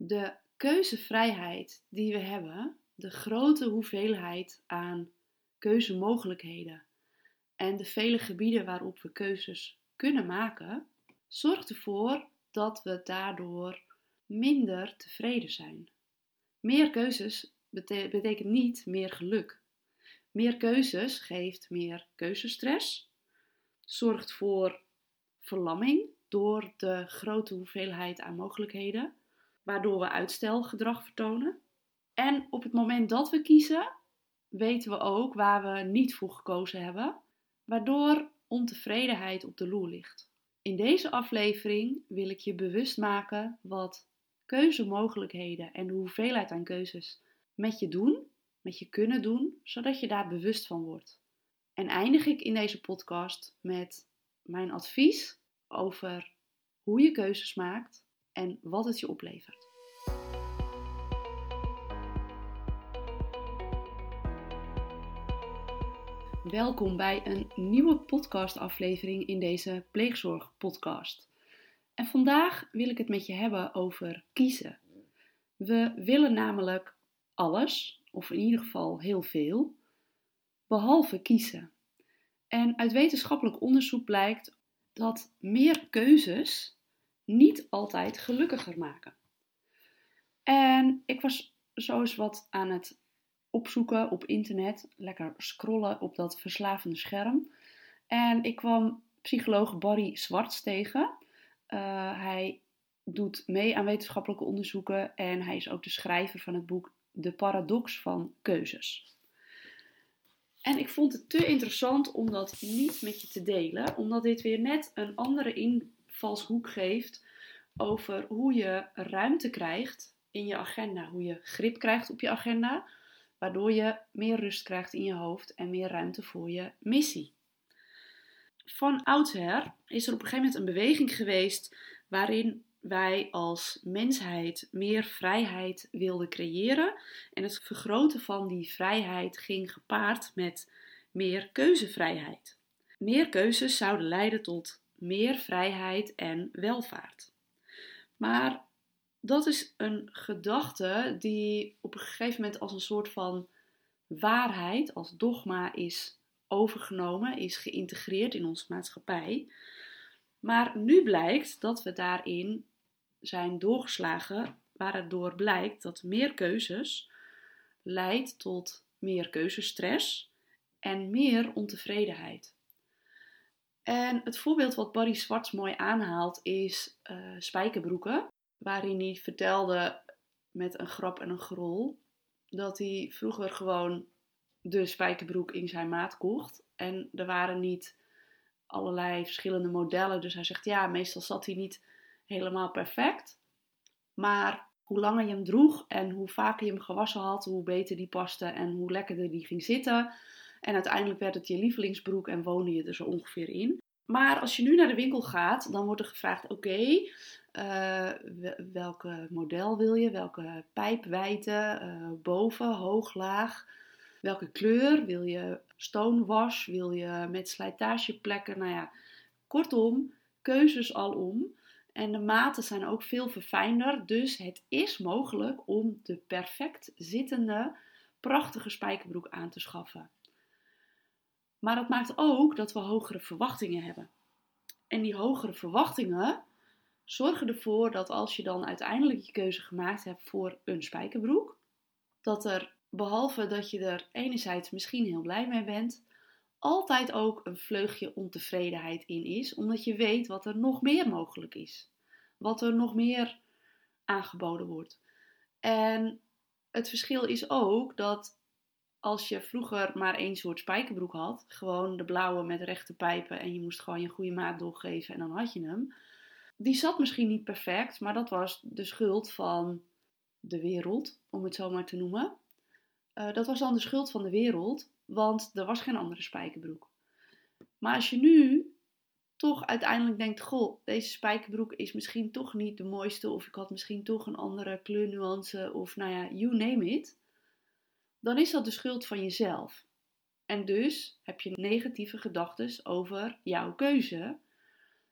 De keuzevrijheid die we hebben, de grote hoeveelheid aan keuzemogelijkheden en de vele gebieden waarop we keuzes kunnen maken, zorgt ervoor dat we daardoor minder tevreden zijn. Meer keuzes betekent niet meer geluk. Meer keuzes geeft meer keuzestress, zorgt voor verlamming door de grote hoeveelheid aan mogelijkheden, waardoor we uitstelgedrag vertonen. En op het moment dat we kiezen, weten we ook waar we niet voor gekozen hebben, waardoor ontevredenheid op de loer ligt. In deze aflevering wil ik je bewust maken wat keuzemogelijkheden en de hoeveelheid aan keuzes met je doen, met je kunnen doen, zodat je daar bewust van wordt. En eindig ik in deze podcast met mijn advies over hoe je keuzes maakt en wat het je oplevert. Welkom bij een nieuwe podcastaflevering in deze pleegzorgpodcast. En vandaag wil ik het met je hebben over kiezen. We willen namelijk alles, of in ieder geval heel veel, behalve kiezen. En uit wetenschappelijk onderzoek blijkt dat meer keuzes niet altijd gelukkiger maken. En ik was zo eens wat aan het opzoeken op internet, lekker scrollen op dat verslavende scherm. En ik kwam psycholoog Barry Zwarts tegen. Uh, hij doet mee aan wetenschappelijke onderzoeken en hij is ook de schrijver van het boek De Paradox van Keuzes. En ik vond het te interessant om dat niet met je te delen, omdat dit weer net een andere invalshoek geeft over hoe je ruimte krijgt in je agenda, hoe je grip krijgt op je agenda, waardoor je meer rust krijgt in je hoofd en meer ruimte voor je missie. Van oudsher is er op een gegeven moment een beweging geweest waarin wij als mensheid meer vrijheid wilden creëren. En het vergroten van die vrijheid ging gepaard met meer keuzevrijheid. Meer keuzes zouden leiden tot meer vrijheid en welvaart. Maar dat is een gedachte die op een gegeven moment als een soort van waarheid, als dogma is overgenomen, is geïntegreerd in onze maatschappij. Maar nu blijkt dat we daarin zijn doorgeslagen, waardoor blijkt dat meer keuzes leidt tot meer keuzestress en meer ontevredenheid. En het voorbeeld wat Barry Swarts mooi aanhaalt is uh, spijkerbroeken waarin hij vertelde met een grap en een gerol dat hij vroeger gewoon de spijkerbroek in zijn maat kocht. En er waren niet allerlei verschillende modellen. Dus hij zegt ja, meestal zat hij niet helemaal perfect. Maar hoe langer je hem droeg en hoe vaker je hem gewassen had, hoe beter die paste en hoe lekkerder die ging zitten. En uiteindelijk werd het je lievelingsbroek en woonde je er zo ongeveer in. Maar als je nu naar de winkel gaat, dan wordt er gevraagd: oké, uh, welke model wil je? Welke pijpwijte? Uh, boven, hoog, laag? Welke kleur? Wil je stonewash? Wil je met slijtageplekken? Nou ja, kortom, keuzes alom. En de maten zijn ook veel verfijnder. Dus het is mogelijk om de perfect zittende, prachtige spijkerbroek aan te schaffen. Maar dat maakt ook dat we hogere verwachtingen hebben. En die hogere verwachtingen zorgen ervoor dat als je dan uiteindelijk je keuze gemaakt hebt voor een spijkerbroek, dat er behalve dat je er enerzijds misschien heel blij mee bent, altijd ook een vleugje ontevredenheid in is, omdat je weet wat er nog meer mogelijk is. Wat er nog meer aangeboden wordt. En het verschil is ook dat als je vroeger maar één soort spijkerbroek had, gewoon de blauwe met rechte pijpen en je moest gewoon je goede maat doorgeven en dan had je hem. Die zat misschien niet perfect, maar dat was de schuld van de wereld, om het zo maar te noemen. Uh, dat was dan de schuld van de wereld, want er was geen andere spijkerbroek. Maar als je nu toch uiteindelijk denkt: Goh, deze spijkerbroek is misschien toch niet de mooiste, of ik had misschien toch een andere kleurnuance, of nou ja, you name it dan is dat de schuld van jezelf. En dus heb je negatieve gedachten over jouw keuze.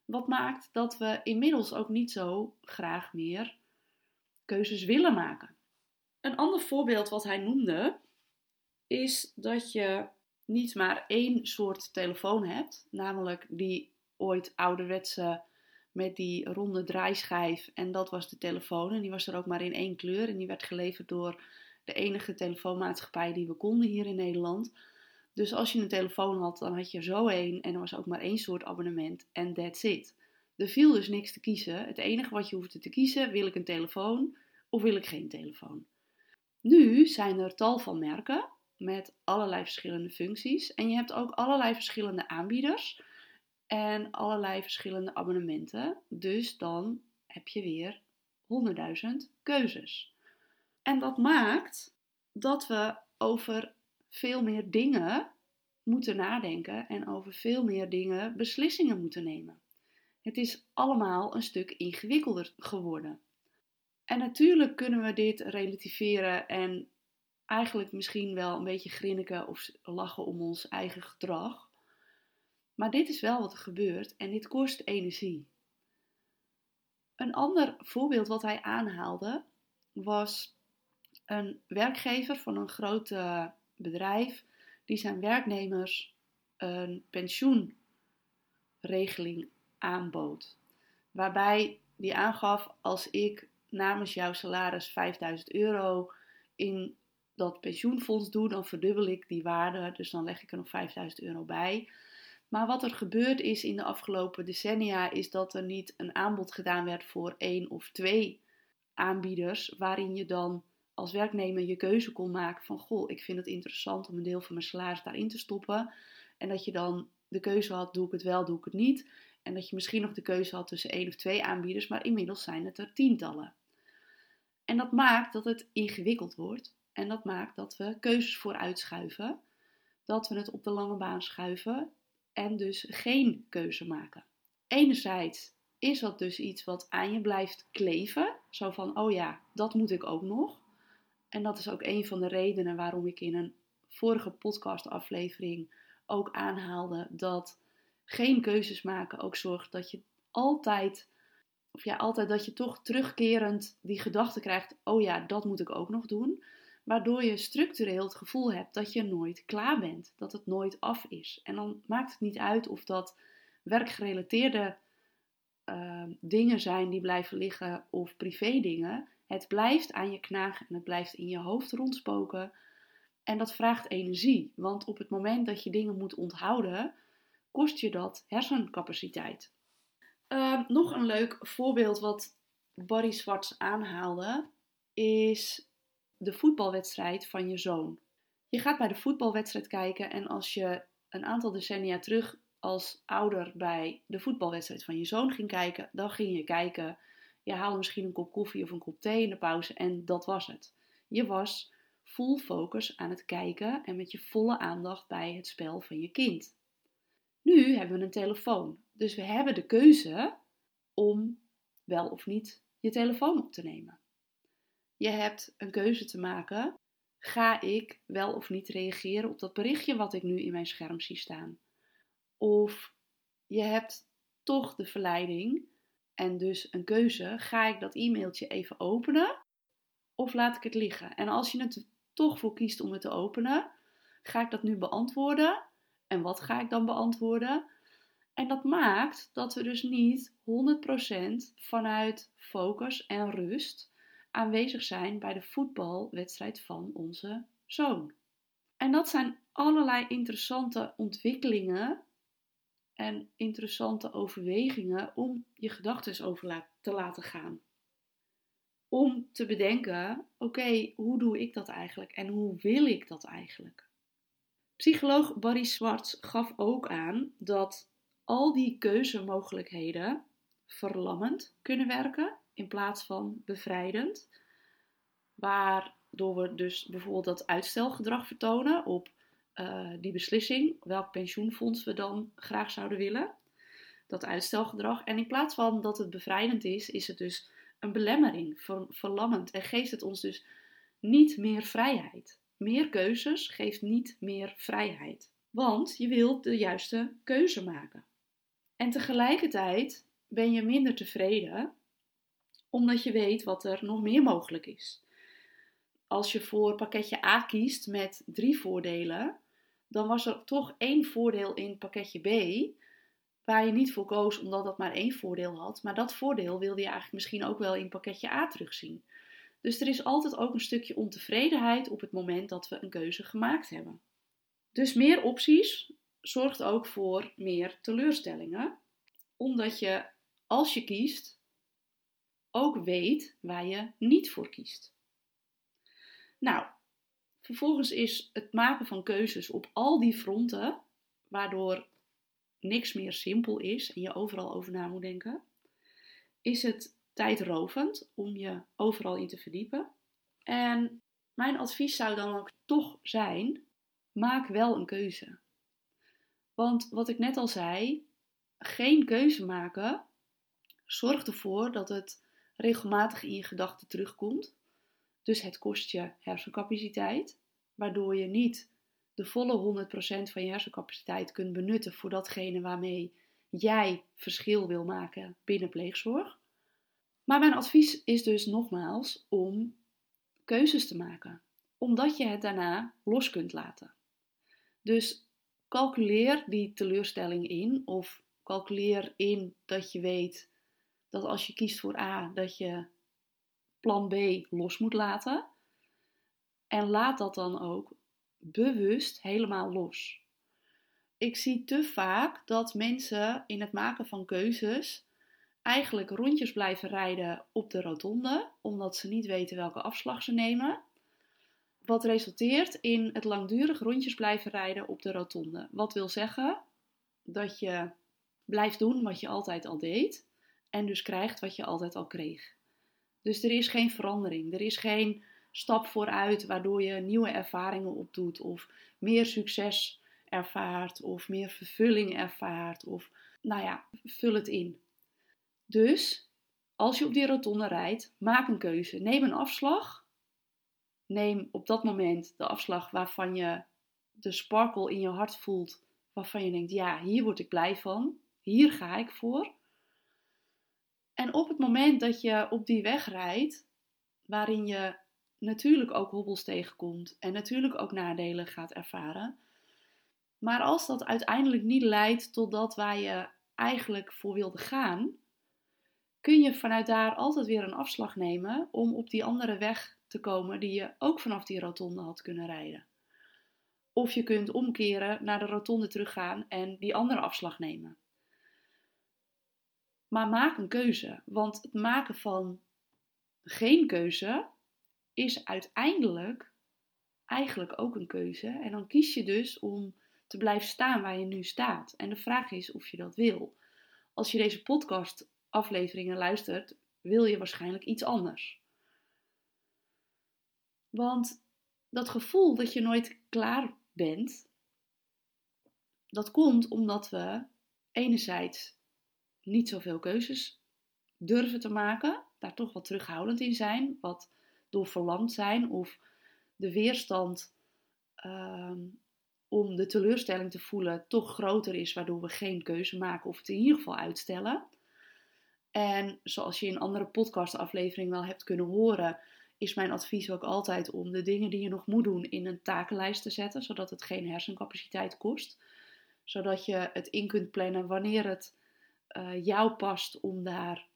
Wat maakt dat we inmiddels ook niet zo graag meer keuzes willen maken. Een ander voorbeeld wat hij noemde is dat je niet maar één soort telefoon hebt, namelijk die ooit ouderwetse met die ronde draaischijf en dat was de telefoon en die was er ook maar in één kleur en die werd geleverd door de enige telefoonmaatschappij die we konden hier in Nederland. Dus als je een telefoon had, dan had je zo één en er was ook maar één soort abonnement en that's it. Er viel dus niks te kiezen. Het enige wat je hoefde te kiezen, wil ik een telefoon of wil ik geen telefoon. Nu zijn er tal van merken met allerlei verschillende functies en je hebt ook allerlei verschillende aanbieders en allerlei verschillende abonnementen. Dus dan heb je weer 100.000 keuzes. En dat maakt dat we over veel meer dingen moeten nadenken en over veel meer dingen beslissingen moeten nemen. Het is allemaal een stuk ingewikkelder geworden. En natuurlijk kunnen we dit relativeren en eigenlijk misschien wel een beetje grinniken of lachen om ons eigen gedrag. Maar dit is wel wat er gebeurt en dit kost energie. Een ander voorbeeld wat hij aanhaalde was een werkgever van een groot bedrijf die zijn werknemers een pensioenregeling aanbood. Waarbij die aangaf: als ik namens jouw salaris 5000 euro in dat pensioenfonds doe, dan verdubbel ik die waarde. Dus dan leg ik er nog 5000 euro bij. Maar wat er gebeurd is in de afgelopen decennia, is dat er niet een aanbod gedaan werd voor één of twee aanbieders, waarin je dan als werknemer je keuze kon maken van goh, ik vind het interessant om een deel van mijn salaris daarin te stoppen. En dat je dan de keuze had, doe ik het wel, doe ik het niet. En dat je misschien nog de keuze had tussen één of twee aanbieders, maar inmiddels zijn het er tientallen. En dat maakt dat het ingewikkeld wordt. En dat maakt dat we keuzes vooruitschuiven. Dat we het op de lange baan schuiven en dus geen keuze maken. Enerzijds is dat dus iets wat aan je blijft kleven. Zo van, oh ja, dat moet ik ook nog. En dat is ook een van de redenen waarom ik in een vorige podcastaflevering ook aanhaalde dat geen keuzes maken ook zorgt dat je altijd, of ja, altijd dat je toch terugkerend die gedachte krijgt: oh ja, dat moet ik ook nog doen. Waardoor je structureel het gevoel hebt dat je nooit klaar bent, dat het nooit af is. En dan maakt het niet uit of dat werkgerelateerde uh, dingen zijn die blijven liggen of privé dingen. Het blijft aan je knagen en het blijft in je hoofd rondspoken. En dat vraagt energie, want op het moment dat je dingen moet onthouden, kost je dat hersencapaciteit. Uh, nog een leuk voorbeeld wat Barry Swartz aanhaalde, is de voetbalwedstrijd van je zoon. Je gaat bij de voetbalwedstrijd kijken en als je een aantal decennia terug als ouder bij de voetbalwedstrijd van je zoon ging kijken, dan ging je kijken je haalde misschien een kop koffie of een kop thee in de pauze en dat was het. Je was full focus aan het kijken en met je volle aandacht bij het spel van je kind. Nu hebben we een telefoon, dus we hebben de keuze om wel of niet je telefoon op te nemen. Je hebt een keuze te maken. Ga ik wel of niet reageren op dat berichtje wat ik nu in mijn scherm zie staan? Of je hebt toch de verleiding en dus een keuze. Ga ik dat e-mailtje even openen of laat ik het liggen? En als je het toch voor kiest om het te openen, ga ik dat nu beantwoorden? En wat ga ik dan beantwoorden? En dat maakt dat we dus niet 100% vanuit focus en rust aanwezig zijn bij de voetbalwedstrijd van onze zoon. En dat zijn allerlei interessante ontwikkelingen en interessante overwegingen om je gedachten over te laten gaan. Om te bedenken: oké, hoe doe ik dat eigenlijk en hoe wil ik dat eigenlijk? Psycholoog Barry Swartz gaf ook aan dat al die keuzemogelijkheden verlammend kunnen werken in plaats van bevrijdend. Waardoor we dus bijvoorbeeld dat uitstelgedrag vertonen op uh, die beslissing, welk pensioenfonds we dan graag zouden willen. Dat uitstelgedrag. En in plaats van dat het bevrijdend is, is het dus een belemmering, ver, verlammend. En geeft het ons dus niet meer vrijheid. Meer keuzes geeft niet meer vrijheid. Want je wilt de juiste keuze maken. En tegelijkertijd ben je minder tevreden, omdat je weet wat er nog meer mogelijk is. Als je voor pakketje A kiest met drie voordelen, dan was er toch één voordeel in pakketje B waar je niet voor koos omdat dat maar één voordeel had. Maar dat voordeel wilde je eigenlijk misschien ook wel in pakketje A terugzien. Dus er is altijd ook een stukje ontevredenheid op het moment dat we een keuze gemaakt hebben. Dus meer opties zorgt ook voor meer teleurstellingen, omdat je als je kiest ook weet waar je niet voor kiest. Nou, vervolgens is het maken van keuzes op al die fronten, waardoor niks meer simpel is en je overal over na moet denken, is het tijdrovend om je overal in te verdiepen. En mijn advies zou dan ook toch zijn: maak wel een keuze. Want wat ik net al zei, geen keuze maken zorgt ervoor dat het regelmatig in je gedachten terugkomt. Dus het kost je hersencapaciteit, waardoor je niet de volle 100% van je hersencapaciteit kunt benutten voor datgene waarmee jij verschil wil maken binnen pleegzorg. Maar mijn advies is dus nogmaals om keuzes te maken, omdat je het daarna los kunt laten. Dus calculeer die teleurstelling in of calculeer in dat je weet dat als je kiest voor A, dat je plan B los moet laten. En laat dat dan ook bewust helemaal los. Ik zie te vaak dat mensen in het maken van keuzes eigenlijk rondjes blijven rijden op de rotonde, omdat ze niet weten welke afslag ze nemen. Wat resulteert in het langdurig rondjes blijven rijden op de rotonde. Wat wil zeggen dat je blijft doen wat je altijd al deed en dus krijgt wat je altijd al kreeg. Dus er is geen verandering, er is geen stap vooruit waardoor je nieuwe ervaringen opdoet of meer succes ervaart of meer vervulling ervaart of nou ja, vul het in. Dus als je op die rotonde rijdt, maak een keuze. Neem een afslag. Neem op dat moment de afslag waarvan je de sparkle in je hart voelt, waarvan je denkt: ja, hier word ik blij van, hier ga ik voor. En op het moment dat je op die weg rijdt, waarin je natuurlijk ook hobbels tegenkomt en natuurlijk ook nadelen gaat ervaren. Maar als dat uiteindelijk niet leidt tot dat waar je eigenlijk voor wilde gaan, kun je vanuit daar altijd weer een afslag nemen om op die andere weg te komen die je ook vanaf die rotonde had kunnen rijden. Of je kunt omkeren, naar de rotonde teruggaan en die andere afslag nemen. Maar maak een keuze, want het maken van geen keuze is uiteindelijk eigenlijk ook een keuze. En dan kies je dus om te blijven staan waar je nu staat. En de vraag is of je dat wil. Als je deze podcast afleveringen luistert, wil je waarschijnlijk iets anders. Want dat gevoel dat je nooit klaar bent, dat komt omdat we enerzijds niet zoveel keuzes durven te maken, daar toch wat terughoudend in zijn, wat door verlamd zijn of de weerstand ehm, om de teleurstelling te voelen toch groter is, waardoor we geen keuze maken of het in ieder geval uitstellen. En zoals je in andere podcastafleveringen wel hebt kunnen horen, is mijn advies ook altijd om de dingen die je nog moet doen in een takenlijst te zetten, zodat het geen hersencapaciteit kost. Zodat je het in kunt plannen wanneer het uh, jou past om daar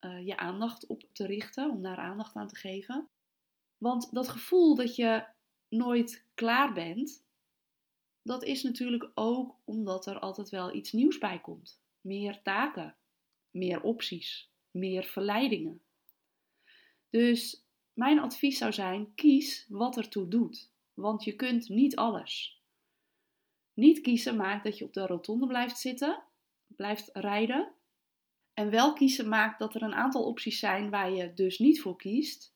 uh, je aandacht op te richten, om daar aandacht aan te geven. Want dat gevoel dat je nooit klaar bent, dat is natuurlijk ook omdat er altijd wel iets nieuws bij komt. Meer taken, meer opties, meer verleidingen. Dus mijn advies zou zijn: kies wat ertoe doet, want je kunt niet alles. Niet kiezen maakt dat je op de rotonde blijft zitten, blijft rijden. En wel kiezen maakt dat er een aantal opties zijn waar je dus niet voor kiest,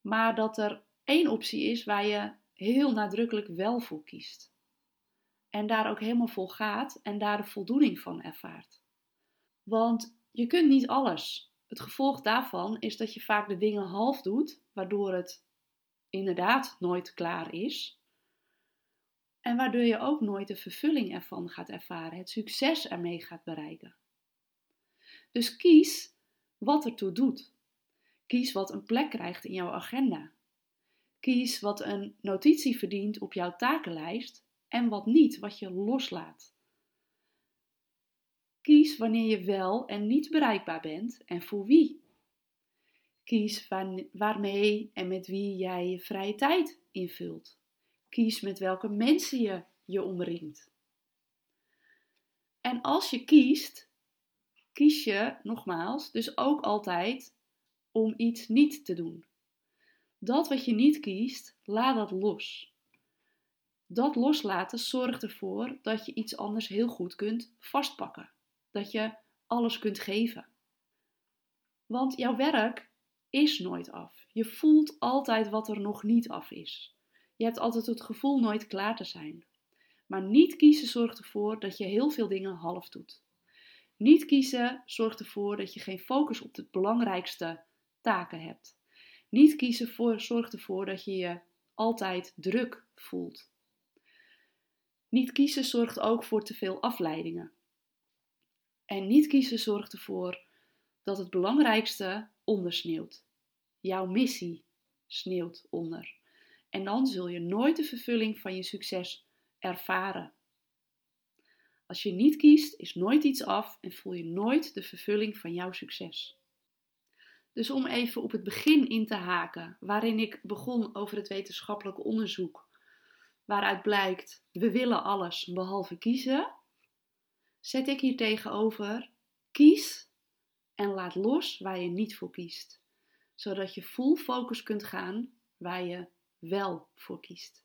maar dat er één optie is waar je heel nadrukkelijk wel voor kiest. En daar ook helemaal vol gaat en daar de voldoening van ervaart. Want je kunt niet alles. Het gevolg daarvan is dat je vaak de dingen half doet, waardoor het inderdaad nooit klaar is. En waardoor je ook nooit de vervulling ervan gaat ervaren, het succes ermee gaat bereiken. Dus kies wat ertoe doet. Kies wat een plek krijgt in jouw agenda. Kies wat een notitie verdient op jouw takenlijst en wat niet, wat je loslaat. Kies wanneer je wel en niet bereikbaar bent en voor wie. Kies waarmee en met wie jij je vrije tijd invult. Kies met welke mensen je je omringt. En als je kiest, kies je nogmaals dus ook altijd om iets niet te doen. Dat wat je niet kiest, laat dat los. Dat loslaten zorgt ervoor dat je iets anders heel goed kunt vastpakken. Dat je alles kunt geven. Want jouw werk is nooit af. Je voelt altijd wat er nog niet af is. Je hebt altijd het gevoel nooit klaar te zijn. Maar niet kiezen zorgt ervoor dat je heel veel dingen half doet. Niet kiezen zorgt ervoor dat je geen focus op de belangrijkste taken hebt. Niet kiezen voor, zorgt ervoor dat je je altijd druk voelt. Niet kiezen zorgt ook voor te veel afleidingen. En niet kiezen zorgt ervoor dat het belangrijkste ondersneeuwt. Jouw missie sneeuwt onder. En dan zul je nooit de vervulling van je succes ervaren. Als je niet kiest, is nooit iets af en voel je nooit de vervulling van jouw succes. Dus om even op het begin in te haken, waarin ik begon over het wetenschappelijk onderzoek, waaruit blijkt we willen alles behalve kiezen, zet ik hier tegenover kies en laat los waar je niet voor kiest, zodat je full focus kunt gaan waar je wel voor kiest.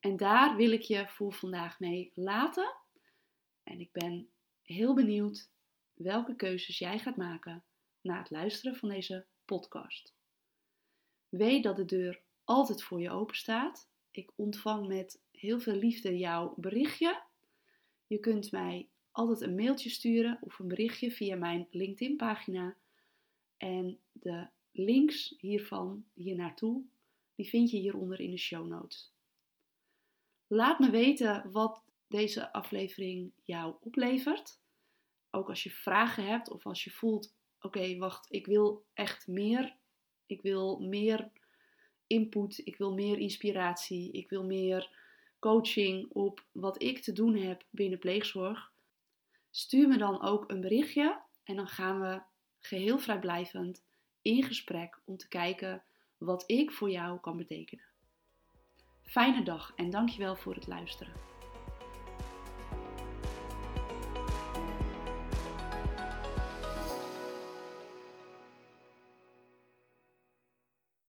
En daar wil ik je voor vandaag mee laten. En ik ben heel benieuwd welke keuzes jij gaat maken na het luisteren van deze podcast. Weet dat de deur altijd voor je open staat. Ik ontvang met heel veel liefde jouw berichtje. Je kunt mij altijd een mailtje sturen of een berichtje via mijn LinkedIn-pagina. En de links hiervan, hier naartoe, die vind je hieronder in de show notes. Laat me weten wat deze aflevering jou oplevert. Ook als je vragen hebt of als je voelt: oké, wacht, ik wil echt meer. Ik wil meer input, ik wil meer inspiratie, ik wil meer coaching op wat ik te doen heb binnen pleegzorg. Stuur me dan ook een berichtje en dan gaan we geheel vrijblijvend in gesprek om te kijken wat ik voor jou kan betekenen. Fijne dag en dankjewel voor het luisteren.